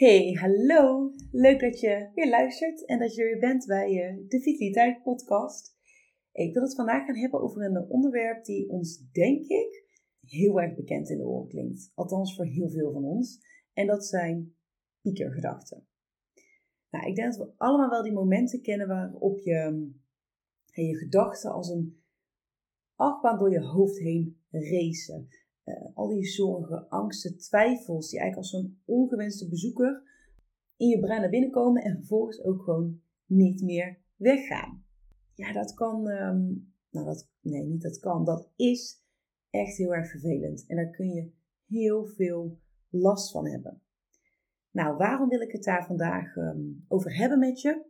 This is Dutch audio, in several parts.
Hey, hallo! Leuk dat je weer luistert en dat je weer bent bij uh, de Vitaliteit Podcast. Ik wil het vandaag gaan hebben over een onderwerp die ons, denk ik, heel erg bekend in de oren klinkt. Althans voor heel veel van ons. En dat zijn piekergedachten. Nou, ik denk dat we allemaal wel die momenten kennen waarop je je gedachten als een achtbaan door je hoofd heen racen. Uh, al die zorgen, angsten, twijfels, die eigenlijk als zo'n ongewenste bezoeker in je brein naar binnen komen en vervolgens ook gewoon niet meer weggaan. Ja, dat kan, um, nou dat, nee, niet dat kan, dat is echt heel erg vervelend. En daar kun je heel veel last van hebben. Nou, waarom wil ik het daar vandaag um, over hebben met je?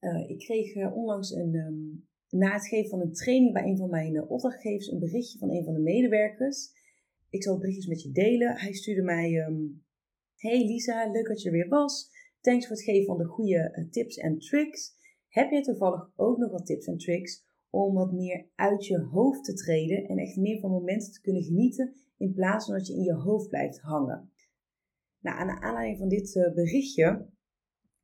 Uh, ik kreeg uh, onlangs een, um, na het geven van een training bij een van mijn uh, opdrachtgevers een berichtje van een van de medewerkers. Ik zal het berichtjes met je delen. Hij stuurde mij: um, Hey Lisa, leuk dat je er weer was. Thanks voor het geven van de goede tips en tricks. Heb je toevallig ook nog wat tips en tricks om wat meer uit je hoofd te treden en echt meer van momenten te kunnen genieten in plaats van dat je in je hoofd blijft hangen? Nou, aan de aanleiding van dit berichtje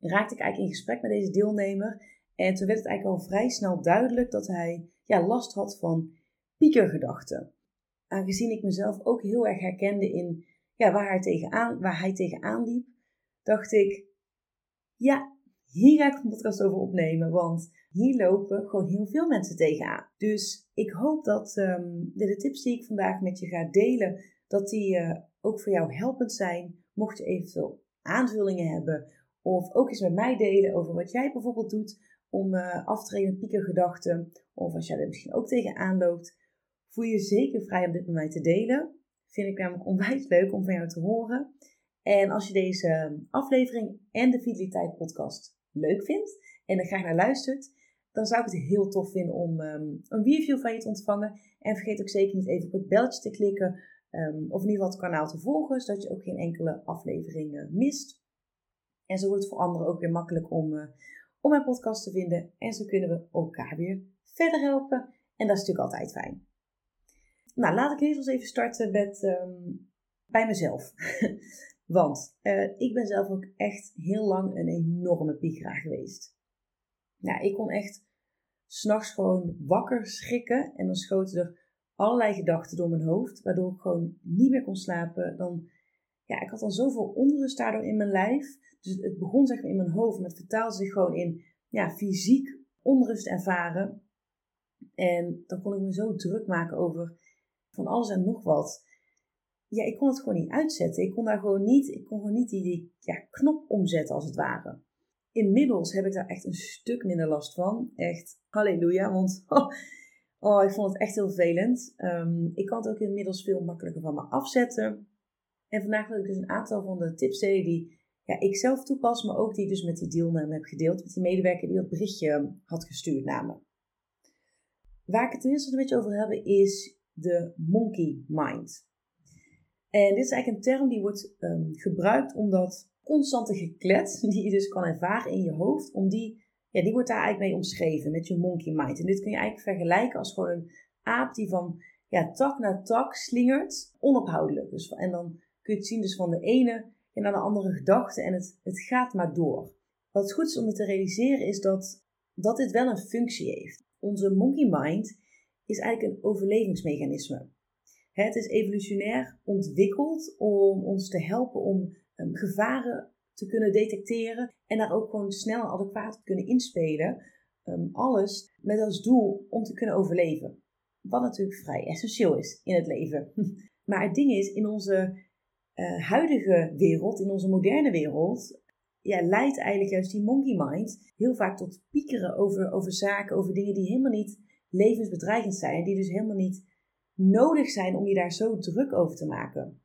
raakte ik eigenlijk in gesprek met deze deelnemer. En toen werd het eigenlijk al vrij snel duidelijk dat hij ja, last had van piekergedachten. Aangezien ik mezelf ook heel erg herkende in ja, waar, hij tegenaan, waar hij tegenaan liep, dacht ik, ja, hier ga ik een podcast over opnemen, want hier lopen gewoon heel veel mensen tegenaan. Dus ik hoop dat um, de, tips die ik vandaag met je ga delen, dat die uh, ook voor jou helpend zijn. Mocht je eventueel aanvullingen hebben of ook eens met mij delen over wat jij bijvoorbeeld doet om uh, af te treden piekergedachten. Of als jij er misschien ook tegenaan loopt. Voel je zeker vrij om dit met mij te delen. Vind ik namelijk onwijs leuk om van jou te horen. En als je deze aflevering en de Vitaliteit podcast leuk vindt en er graag naar luistert, dan zou ik het heel tof vinden om um, een review van je te ontvangen. En vergeet ook zeker niet even op het belletje te klikken. Um, of in ieder geval het kanaal te volgen, zodat je ook geen enkele aflevering mist. En zo wordt het voor anderen ook weer makkelijk om, uh, om mijn podcast te vinden. En zo kunnen we elkaar weer verder helpen. En dat is natuurlijk altijd fijn. Nou, laat ik eerst eens even starten met um, bij mezelf. Want uh, ik ben zelf ook echt heel lang een enorme piekeraar geweest. Nou, ik kon echt s'nachts gewoon wakker schrikken. En dan schoten er allerlei gedachten door mijn hoofd. Waardoor ik gewoon niet meer kon slapen. Dan, ja, ik had dan zoveel onrust daardoor in mijn lijf. Dus het begon zeg maar in mijn hoofd, maar het vertaalde zich gewoon in ja, fysiek onrust ervaren. En dan kon ik me zo druk maken over van alles en nog wat. Ja, ik kon het gewoon niet uitzetten. Ik kon daar gewoon niet, ik kon gewoon niet die, die ja, knop omzetten als het ware. Inmiddels heb ik daar echt een stuk minder last van. Echt, halleluja, want oh, ik vond het echt heel vervelend. Um, ik kan het ook inmiddels veel makkelijker van me afzetten. En vandaag wil ik dus een aantal van de tips delen die ja, ik zelf toepas, maar ook die ik dus met die deelnemer heb gedeeld. Met die medewerker die dat berichtje had gestuurd naar me. Waar ik het ten eerste een beetje over heb is de monkey mind. En dit is eigenlijk een term die wordt um, gebruikt omdat constante geklet, die je dus kan ervaren in je hoofd, om die, ja, die wordt daar eigenlijk mee omschreven met je monkey mind. En dit kun je eigenlijk vergelijken als gewoon een aap die van ja, tak naar tak slingert, onophoudelijk. Dus, en dan kun je het zien dus van de ene en naar de andere gedachten en het, het gaat maar door. Wat goed is om je te realiseren is dat, dat dit wel een functie heeft. Onze monkey mind is eigenlijk een overlevingsmechanisme. Het is evolutionair ontwikkeld om ons te helpen om um, gevaren te kunnen detecteren en daar ook gewoon snel en adequaat te kunnen inspelen. Um, alles met als doel om te kunnen overleven. Wat natuurlijk vrij essentieel is in het leven. Maar het ding is, in onze uh, huidige wereld, in onze moderne wereld, ja, leidt eigenlijk juist die monkey mind heel vaak tot piekeren over, over zaken, over dingen die helemaal niet levensbedreigend zijn. Die dus helemaal niet nodig zijn om je daar zo druk over te maken.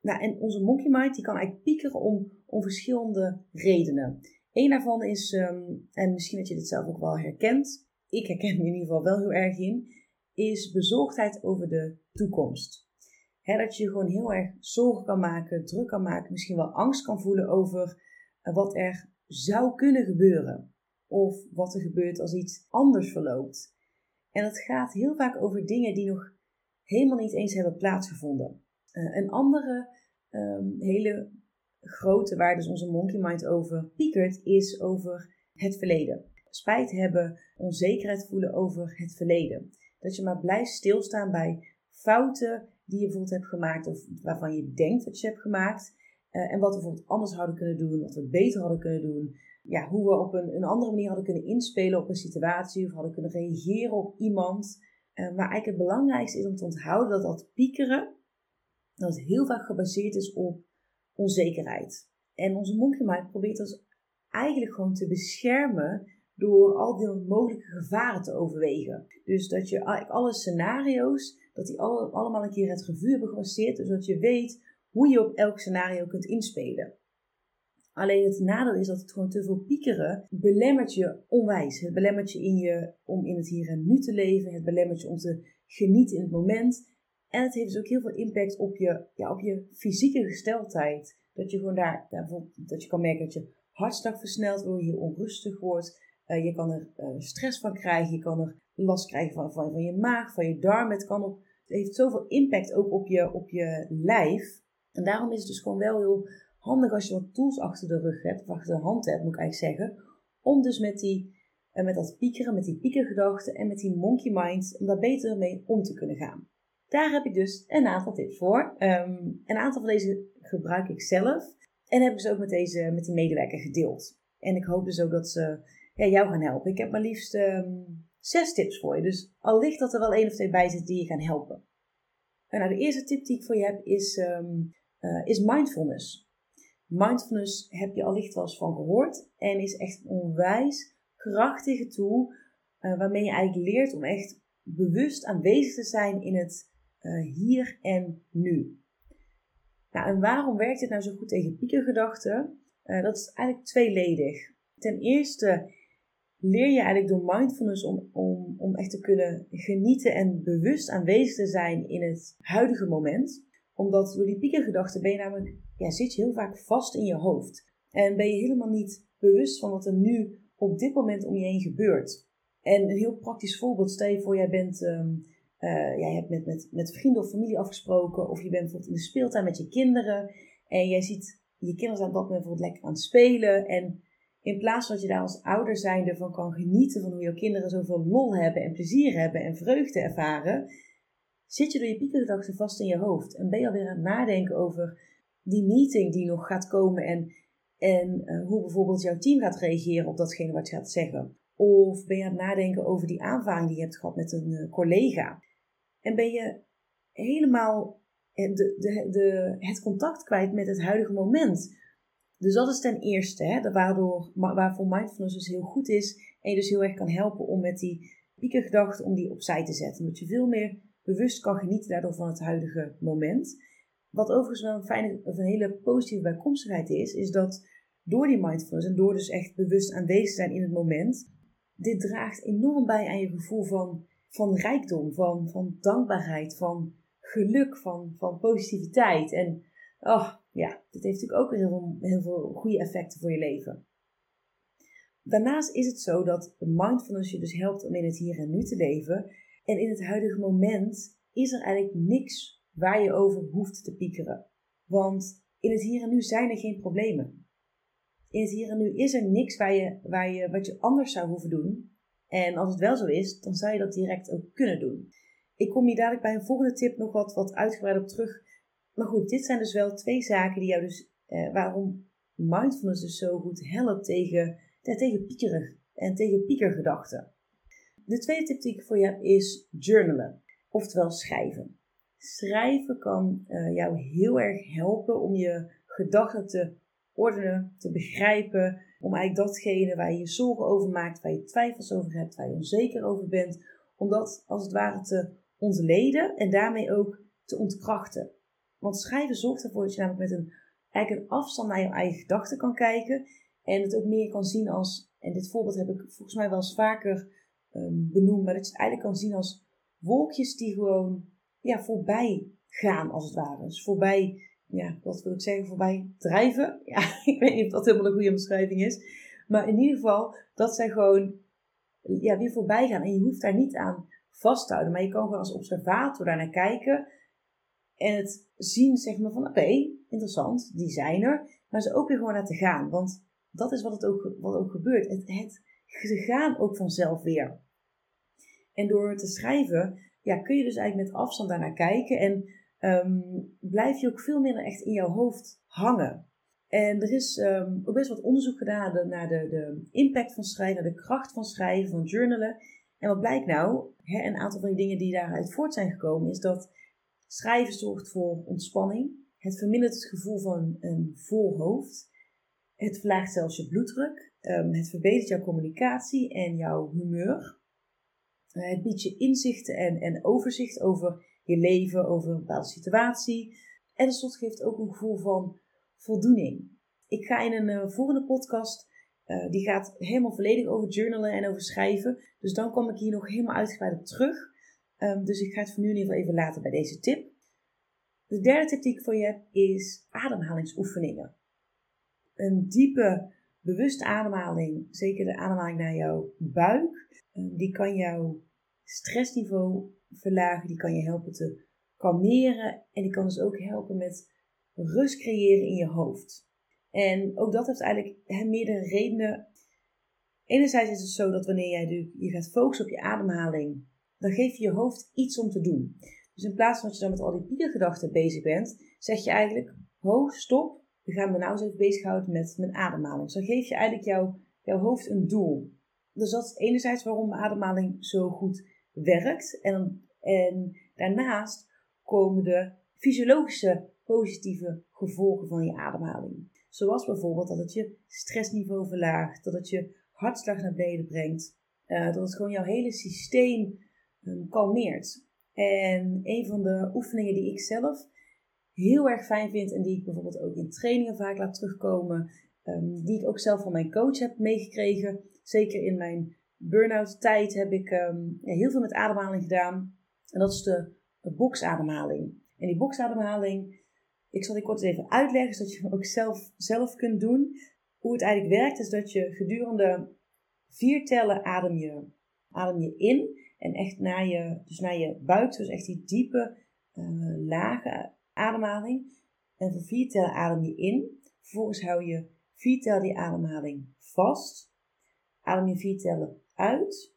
Nou, en onze monkey mind die kan eigenlijk piekeren om, om verschillende redenen. Eén daarvan is, ehm, en misschien dat je dit zelf ook wel herkent, ik herken me in ieder geval wel heel erg in, is bezorgdheid over de toekomst. Dat je gewoon heel erg zorgen kan maken, druk kan maken, misschien wel angst kan voelen over eh, wat er zou kunnen gebeuren. Of wat er gebeurt als iets anders verloopt. En het gaat heel vaak over dingen die nog helemaal niet eens hebben plaatsgevonden. Uh, een andere um, hele grote waar dus onze monkey mind over piekert, is over het verleden. Spijt hebben, onzekerheid voelen over het verleden. Dat je maar blijft stilstaan bij fouten die je bijvoorbeeld hebt gemaakt of waarvan je denkt dat je hebt gemaakt. Uh, en wat we bijvoorbeeld anders hadden kunnen doen, wat we beter hadden kunnen doen. Ja, hoe we op een, een andere manier hadden kunnen inspelen op een situatie of hadden kunnen reageren op iemand. Uh, maar eigenlijk het belangrijkste is om te onthouden dat dat piekeren, dat heel vaak gebaseerd is op onzekerheid. En onze monkey mind probeert ons eigenlijk gewoon te beschermen door al die mogelijke gevaren te overwegen. Dus dat je alle scenario's, dat die alle, allemaal een keer het revue hebben gepasseerd, zodat je weet hoe je op elk scenario kunt inspelen. Alleen het nadeel is dat het gewoon te veel piekeren belemmert je onwijs. Het belemmert je, in je om in het hier en nu te leven. Het belemmert je om te genieten in het moment. En het heeft dus ook heel veel impact op je, ja, op je fysieke gesteldheid. Dat je gewoon daar, dat je kan merken dat je hartslag versnelt, waardoor je onrustig wordt. Uh, je kan er uh, stress van krijgen, je kan er last krijgen van, van, je maag, van je darmen. Het, kan op, het heeft zoveel impact ook op je, op je lijf. En daarom is het dus gewoon wel heel handig als je wat tools achter de rug hebt, of achter de hand hebt, moet ik eigenlijk zeggen. Om dus met, die, uh, met dat piekeren, met die piekergedachten en met die monkey mind, om daar beter mee om te kunnen gaan. Daar heb ik dus een aantal tips voor. Um, een aantal van deze gebruik ik zelf. En heb ik ze ook met, deze, met die medewerker gedeeld. En ik hoop dus ook dat ze ja, jou gaan helpen. Ik heb maar liefst um, zes tips voor je. Dus al ligt dat er wel één of twee bij zit die je gaan helpen. En nou, de eerste tip die ik voor je heb is, um, uh, is mindfulness. Mindfulness heb je allicht wel eens van gehoord. En is echt een onwijs krachtige tool. Uh, waarmee je eigenlijk leert om echt bewust aanwezig te zijn in het uh, hier en nu. Nou, en waarom werkt dit nou zo goed tegen piekergedachten? Uh, dat is eigenlijk tweeledig. Ten eerste leer je eigenlijk door mindfulness om, om, om echt te kunnen genieten en bewust aanwezig te zijn in het huidige moment. Omdat door die piekergedachten ben je namelijk, ja, zit je heel vaak vast in je hoofd. En ben je helemaal niet bewust van wat er nu op dit moment om je heen gebeurt. En een heel praktisch voorbeeld, stel je voor, jij bent um, uh, jij hebt met, met, met vrienden of familie afgesproken, of je bent bijvoorbeeld in de speeltuin met je kinderen en jij ziet je kinderen zijn op dat moment bijvoorbeeld lekker aan het spelen. En in plaats dat je daar als ouder zijnde van kan genieten van hoe jouw kinderen zoveel lol hebben en plezier hebben en vreugde ervaren, zit je door je piekengedachten vast in je hoofd. En ben je alweer aan het nadenken over die meeting die nog gaat komen en, en uh, hoe bijvoorbeeld jouw team gaat reageren op datgene wat je gaat zeggen. Of ben je aan het nadenken over die aanvaring die je hebt gehad met een uh, collega. En ben je helemaal de, de, de, het contact kwijt met het huidige moment. Dus dat is ten eerste, hè, waardoor, waarvoor mindfulness dus heel goed is. En je dus heel erg kan helpen om met die piekergedachten om die opzij te zetten. Omdat je veel meer bewust kan genieten daardoor van het huidige moment. Wat overigens wel een, fijne, of een hele positieve bijkomstigheid is, is dat door die mindfulness en door dus echt bewust aanwezig zijn in het moment, dit draagt enorm bij aan je gevoel van van rijkdom, van, van dankbaarheid, van geluk, van, van positiviteit. En oh, ja, dit heeft natuurlijk ook heel veel, goede effecten voor je leven. Daarnaast is het zo dat mindfulness je dus helpt om in het hier en nu te leven. En in het huidige moment is er eigenlijk niks waar je over hoeft te piekeren. Want in het hier en nu zijn er geen problemen. In het hier en nu is er niks waar je, waar je, wat je anders zou hoeven doen en als het wel zo is, dan zou je dat direct ook kunnen doen. Ik kom hier dadelijk bij een volgende tip nog wat, wat uitgebreid op terug. Maar goed, dit zijn dus wel twee zaken die jou dus, eh, waarom mindfulness dus zo goed helpt tegen, tegen piekeren en tegen piekergedachten. De tweede tip die ik voor je heb is journalen, oftewel schrijven. Schrijven kan uh, jou heel erg helpen om je gedachten te ordenen, te begrijpen, om eigenlijk datgene waar je je zorgen over maakt, waar je twijfels over hebt, waar je onzeker over bent, om dat als het ware te ontleden en daarmee ook te ontkrachten. Want schrijven zorgt ervoor dat je namelijk met een, een afstand naar je eigen gedachten kan kijken. En het ook meer kan zien als, en dit voorbeeld heb ik volgens mij wel eens vaker um, benoemd, maar dat je het eigenlijk kan zien als wolkjes die gewoon ja, voorbij gaan, als het ware. Dus voorbij, ja, wat wil ik zeggen, voorbij drijven. Ja, ik weet niet of dat helemaal een goede beschrijving is. Maar in ieder geval, dat zij gewoon ja, weer voorbij gaan. En je hoeft daar niet aan vast te houden. Maar je kan gewoon als observator daar naar kijken. En het zien, zeg maar, van oké, interessant, die zijn er. Maar ze ook weer gewoon laten gaan. Want dat is wat, het ook, wat ook gebeurt. Het, het, ze gaan ook vanzelf weer. En door te schrijven, ja, kun je dus eigenlijk met afstand daarnaar kijken. En um, blijf je ook veel minder echt in jouw hoofd hangen. En er is um, ook best wat onderzoek gedaan naar de, de, impact van schrijven, de kracht van schrijven, van journalen. En wat blijkt nou? Hè, een aantal van die dingen die daaruit voort zijn gekomen, is dat schrijven zorgt voor ontspanning. Het vermindert het gevoel van een vol hoofd. Het verlaagt zelfs je bloeddruk. Um, het verbetert jouw communicatie en jouw humeur. Uh, het biedt je inzichten en, overzicht over je leven, over een bepaalde situatie. En het geeft ook een gevoel van voldoening. Ik ga in een uh, volgende podcast, uh, die gaat helemaal volledig over journalen en over schrijven. Dus dan kom ik hier nog helemaal uitgebreid op terug. Um, dus ik ga het voor nu in ieder geval even laten bij deze tip. De derde tip die ik voor je heb is ademhalingsoefeningen. Een diepe, bewuste ademhaling, zeker de ademhaling naar jouw buik, um, die kan jouw stressniveau verlagen, die kan je helpen te kalmeren en die kan dus ook helpen met rust creëren in je hoofd. En ook dat heeft eigenlijk meerdere redenen. Enerzijds is het zo dat wanneer jij je gaat focussen op je ademhaling, dan geef je je hoofd iets om te doen. Dus in plaats van dat je dan met al die piekergedachten bezig bent, zeg je eigenlijk, ho, stop, we gaan me nou eens even bezighouden met mijn ademhaling. Dus dan geef je eigenlijk jouw, jouw hoofd een doel. Dus dat is enerzijds waarom ademhaling zo goed werkt. En, en daarnaast komen de fysiologische positieve gevolgen van je ademhaling. Zoals bijvoorbeeld dat het je stressniveau verlaagt, dat het je hartslag naar beneden brengt, uh, dat het gewoon jouw hele systeem um, kalmeert. En een van de oefeningen die ik zelf heel erg fijn vind en die ik bijvoorbeeld ook in trainingen vaak laat terugkomen, um, die ik ook zelf van mijn coach heb meegekregen, zeker in mijn burn-out tijd heb ik um, heel veel met ademhaling gedaan. En dat is de, de boksademhaling. En die boksademhaling, ik zal die kort even uitleggen, zodat je hem ook zelf, zelf kunt doen. Hoe het eigenlijk werkt, is dat je gedurende vier tellen adem je, adem je in. En echt naar je, dus naar je buik, dus echt die diepe, uh, lage ademhaling. En voor vier tellen adem je in. Vervolgens hou je vier tellen die ademhaling vast. Adem je vier tellen uit.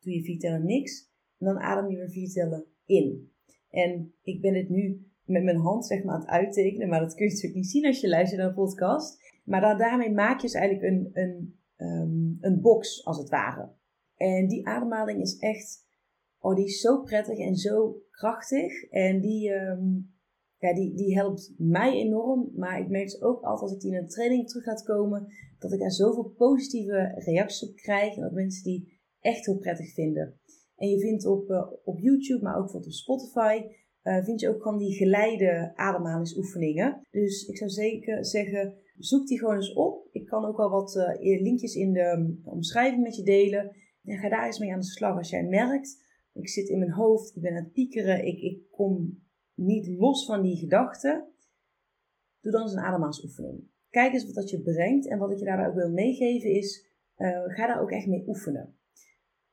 Doe je vier tellen niks. En dan adem je weer vier tellen in. En ik ben het nu met mijn hand zeg maar aan het uittekenen. Maar dat kun je natuurlijk niet zien als je luistert naar de podcast. Maar daarmee maak je dus eigenlijk een, een, um, een box als het ware. En die ademhaling is echt, oh die is zo prettig en zo krachtig. En die, um, ja, die, die helpt mij enorm. Maar ik merk dus ook altijd als ik die in een training terug laat komen, dat ik daar zoveel positieve reacties op krijg. En dat mensen die echt heel prettig vinden. En je vindt op, uh, op YouTube, maar ook op Spotify, uh, vind je ook gewoon die geleide ademhalingsoefeningen. Dus ik zou zeker zeggen, zoek die gewoon eens op. Ik kan ook al wat uh, linkjes in de omschrijving met je delen. En ga daar eens mee aan de slag. Als jij merkt, ik zit in mijn hoofd, ik ben aan het piekeren, ik, ik kom niet los van die gedachten. Doe dan eens een ademhalingsoefening. Kijk eens wat dat je brengt. En wat ik je daarbij ook wil meegeven is, uh, ga daar ook echt mee oefenen.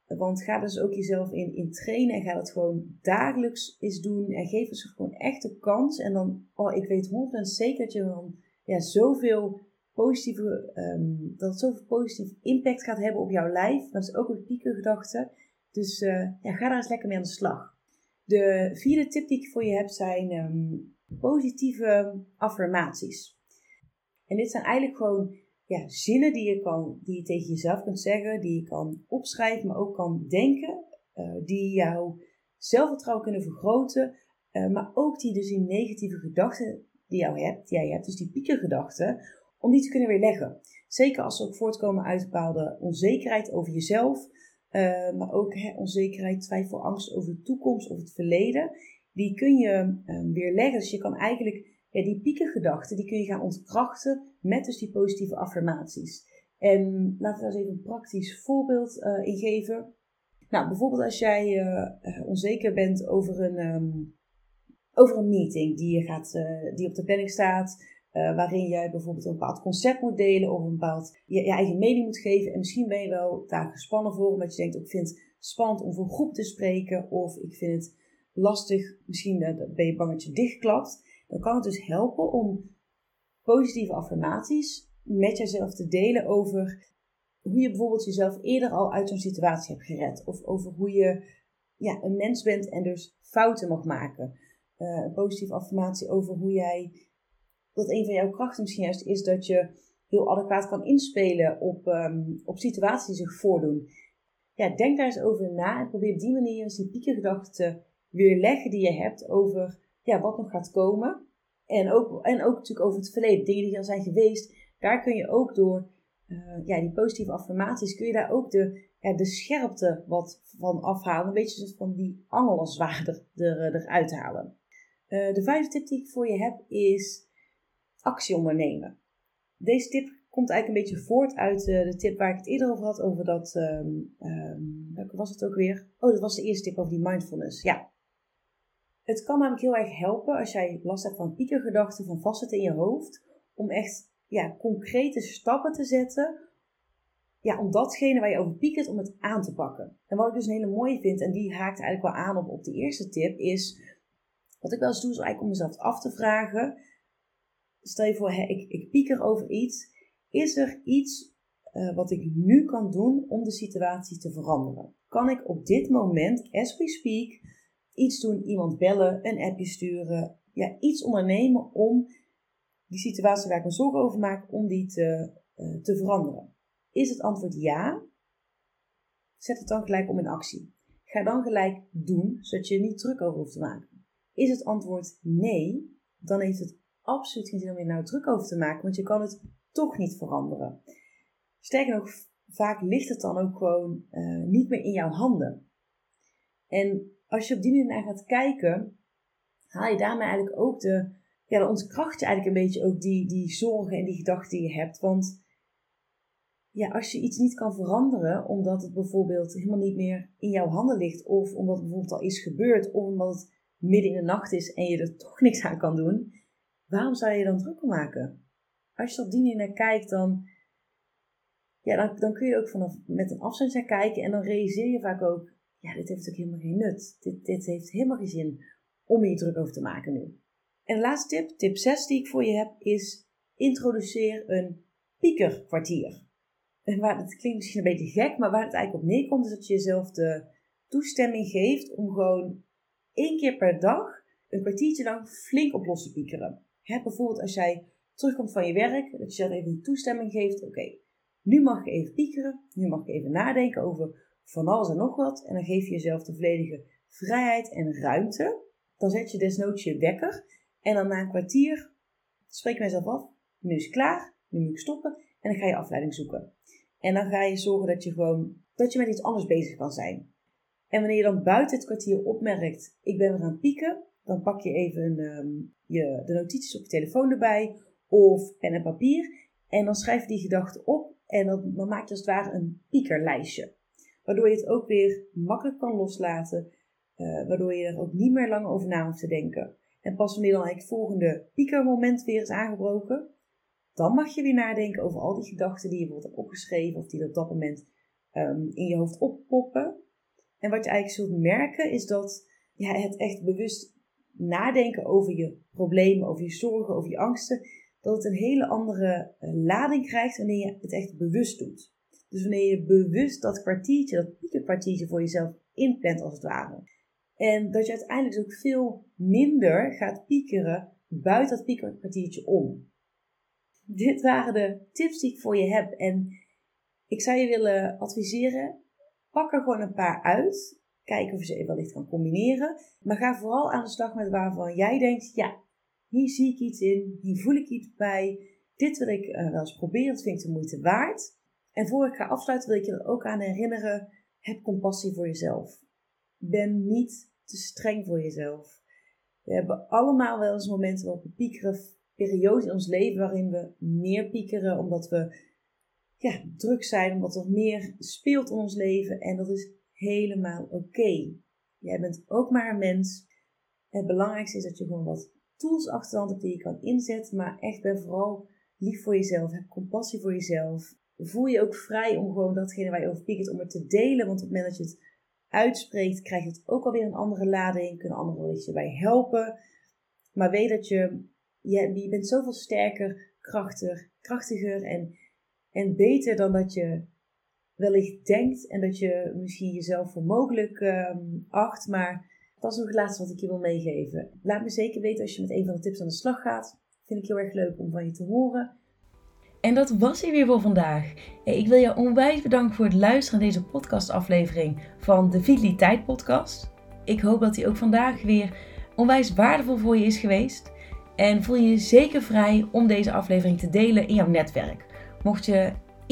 Want ga dus ook jezelf in, in trainen en ga dat gewoon dagelijks eens doen. En geef het gewoon echt de kans. En dan, oh, ik weet 100% zeker dat je dan ja, zoveel positieve, um, dat het zoveel positief impact gaat hebben op jouw lijf. Dat is ook een piekengedachte. Dus uh, ja, ga daar eens lekker mee aan de slag. De vierde tip die ik voor je heb zijn um, positieve affirmaties. En dit zijn eigenlijk gewoon ja, zinnen die je, kan, die je tegen jezelf kunt zeggen, die je kan opschrijven, maar ook kan denken, uh, die jouw zelfvertrouwen kunnen vergroten, uh, maar ook die dus die negatieve gedachten die, jou hebt, die jij hebt, dus die piekergedachten, om die te kunnen weerleggen. Zeker als ze ook voortkomen uit bepaalde onzekerheid over jezelf, uh, maar ook hè, onzekerheid, twijfel, angst over de toekomst of het verleden. die kun je um, weerleggen. Dus je kan eigenlijk ja, die piekengedachten, die kun je gaan ontkrachten met dus die positieve affirmaties. En laten we daar eens even een praktisch voorbeeld uh, in geven. Nou, bijvoorbeeld als jij uh, onzeker bent over een, um, over een meeting die, je gaat, die op de planning staat, waarin jij bijvoorbeeld een bepaald concept moet delen of een bepaald je, eigen mening moet geven. En misschien ben je wel daar gespannen voor, omdat je denkt, ik vind het spannend om voor een groep te spreken, of ik vind het lastig, misschien ben je bang dat je dichtklapt. Dan kan het dus helpen om positieve affirmaties met jezelf te delen over hoe je bijvoorbeeld jezelf eerder al uit zo'n situatie hebt gered. Of over hoe je ja, een mens bent en dus fouten mag maken. Uh, een positieve affirmatie over hoe jij, dat een van jouw krachten misschien juist is dat je heel adequaat kan inspelen op, um, op situaties die zich voordoen. Ja, denk daar eens over na en probeer op die manier eens die piekengedachten weerleggen die je hebt over ja, wat nog gaat komen. En ook, en ook natuurlijk over het verleden, dingen die al zijn geweest. Daar kun je ook door uh, ja, die positieve affirmaties, kun je daar ook de, ja, de scherpte wat van afhalen. Een beetje van die angel als er, er, eruit halen. Uh, de vijfde tip die ik voor je heb is actie ondernemen. Deze tip komt eigenlijk een beetje voort uit uh, de tip waar ik het eerder over had. Over dat, um, welke was het ook weer? Oh, dat was de eerste tip over die mindfulness. Ja, het kan namelijk heel erg helpen als jij last hebt van piekergedachten, van vastzitten in je hoofd, om echt ja, concrete stappen te zetten ja, om datgene waar je over piekert, om het aan te pakken. En wat ik dus een hele mooie vind, en die haakt eigenlijk wel aan op, op de eerste tip, is wat ik wel eens doe, is eigenlijk om mezelf af te vragen. Stel je voor, hè, ik, ik pieker over iets. Is er iets uh, wat ik nu kan doen om de situatie te veranderen? Kan ik op dit moment, as we speak, iets doen, iemand bellen, een appje sturen, ja, iets ondernemen om die situatie waar ik me zorgen over maak, om die te, uh, te veranderen. Is het antwoord ja? Zet het dan gelijk om in actie. Ga dan gelijk doen, zodat je er niet druk over hoeft te maken. Is het antwoord nee, dan heeft het absoluut geen zin om je nou druk over te maken, want je kan het toch niet veranderen. Sterker nog, vaak ligt het dan ook gewoon uh, niet meer in jouw handen. En als je op die manier naar gaat kijken, haal je daarmee eigenlijk ook de, ja, dan ontkracht je eigenlijk een beetje ook die, die zorgen en die gedachten die je hebt. Want ja, als je iets niet kan veranderen, omdat het bijvoorbeeld helemaal niet meer in jouw handen ligt, of omdat het bijvoorbeeld al is gebeurd, of omdat het midden in de nacht is en je er toch niks aan kan doen, waarom zou je dan druk maken? Als je op die manier naar kijkt, dan, ja, dan, dan kun je ook vanaf met een afstand naar kijken en dan realiseer je vaak ook, ja, dit heeft ook helemaal geen nut. Dit, dit heeft helemaal geen zin om je druk over te maken nu. En de laatste tip, tip 6 die ik voor je heb, is introduceer een piekerkwartier. En waar, het klinkt misschien een beetje gek, maar waar het eigenlijk op neerkomt, is dat je jezelf de toestemming geeft om gewoon één keer per dag een kwartiertje lang flink op los te piekeren. He, bijvoorbeeld als jij terugkomt van je werk, dat je jezelf even die toestemming geeft. Oké, nu mag ik even piekeren, nu mag ik even nadenken over van alles en nog wat. En dan geef je jezelf de volledige vrijheid en ruimte. Dan zet je desnoods je wekker. En dan na een kwartier spreek je mezelf af. Nu is het klaar. Nu moet ik stoppen. En dan ga je afleiding zoeken. En dan ga je zorgen dat je gewoon dat je met iets anders bezig kan zijn. En wanneer je dan buiten het kwartier opmerkt, ik ben weer aan het pieken, dan pak je even um, de notities op je telefoon erbij of pen en papier. En dan schrijf je die gedachten op en dan, dan maak je als het ware een piekerlijstje. Waardoor je het ook weer makkelijk kan loslaten. Uh, waardoor je er ook niet meer lang over na hoeft te denken. En pas wanneer dan het volgende piekermoment weer is aangebroken, dan mag je weer nadenken over al die gedachten die je bijvoorbeeld hebt opgeschreven of die op dat moment um, in je hoofd oppoppen. En wat je eigenlijk zult merken is dat ja, het echt bewust nadenken over je problemen, over je zorgen, over je angsten, dat het een hele andere uh, lading krijgt wanneer je het echt bewust doet. Dus wanneer je bewust dat kwartiertje, dat piekenkwartiertje voor jezelf inplant als het ware. En dat je uiteindelijk dus ook veel minder gaat piekeren buiten dat piekerkwartiertje om. Dit waren de tips die ik voor je heb. En ik zou je willen adviseren, pak er gewoon een paar uit. Kijk of je ze wellicht kan combineren. Maar ga vooral aan de slag met waarvan jij denkt, ja, hier zie ik iets in, hier voel ik iets bij. Dit wil ik uh, wel eens proberen, dat vind ik de moeite waard. En voor ik ga afsluiten wil ik je er ook aan herinneren, heb compassie voor jezelf. Ben niet te streng voor jezelf. We hebben allemaal wel eens momenten waarop we piekeren, periodes in ons leven waarin we meer piekeren omdat we ja, druk zijn, omdat er meer speelt in ons leven. En dat is helemaal oké. Jij bent ook maar een mens. Het belangrijkste is dat je gewoon wat tools achter de hand hebt die je kan inzetten. Maar echt ben vooral lief voor jezelf. Heb compassie voor jezelf. Voel je ook vrij om gewoon datgene waar je over piekert, om het te delen. Want op het moment dat je het uitspreekt, krijgt het ook alweer een andere lading. Kunnen anderen je bij helpen. Maar weet dat je, je, je bent zoveel sterker, krachtiger, krachtiger en, en beter dan dat je wellicht denkt. En dat je misschien jezelf voor mogelijk um, acht. Maar dat is nog het laatste wat ik je wil meegeven. Laat me zeker weten als je met een van de tips aan de slag gaat. Vind ik heel erg leuk om van je te horen. En dat was hij weer voor vandaag. Ik wil je onwijs bedanken voor het luisteren naar deze podcastaflevering van de Vitaliteit Podcast. Ik hoop dat hij ook vandaag weer onwijs waardevol voor je is geweest. En voel je zeker vrij om deze aflevering te delen in jouw netwerk. Mocht je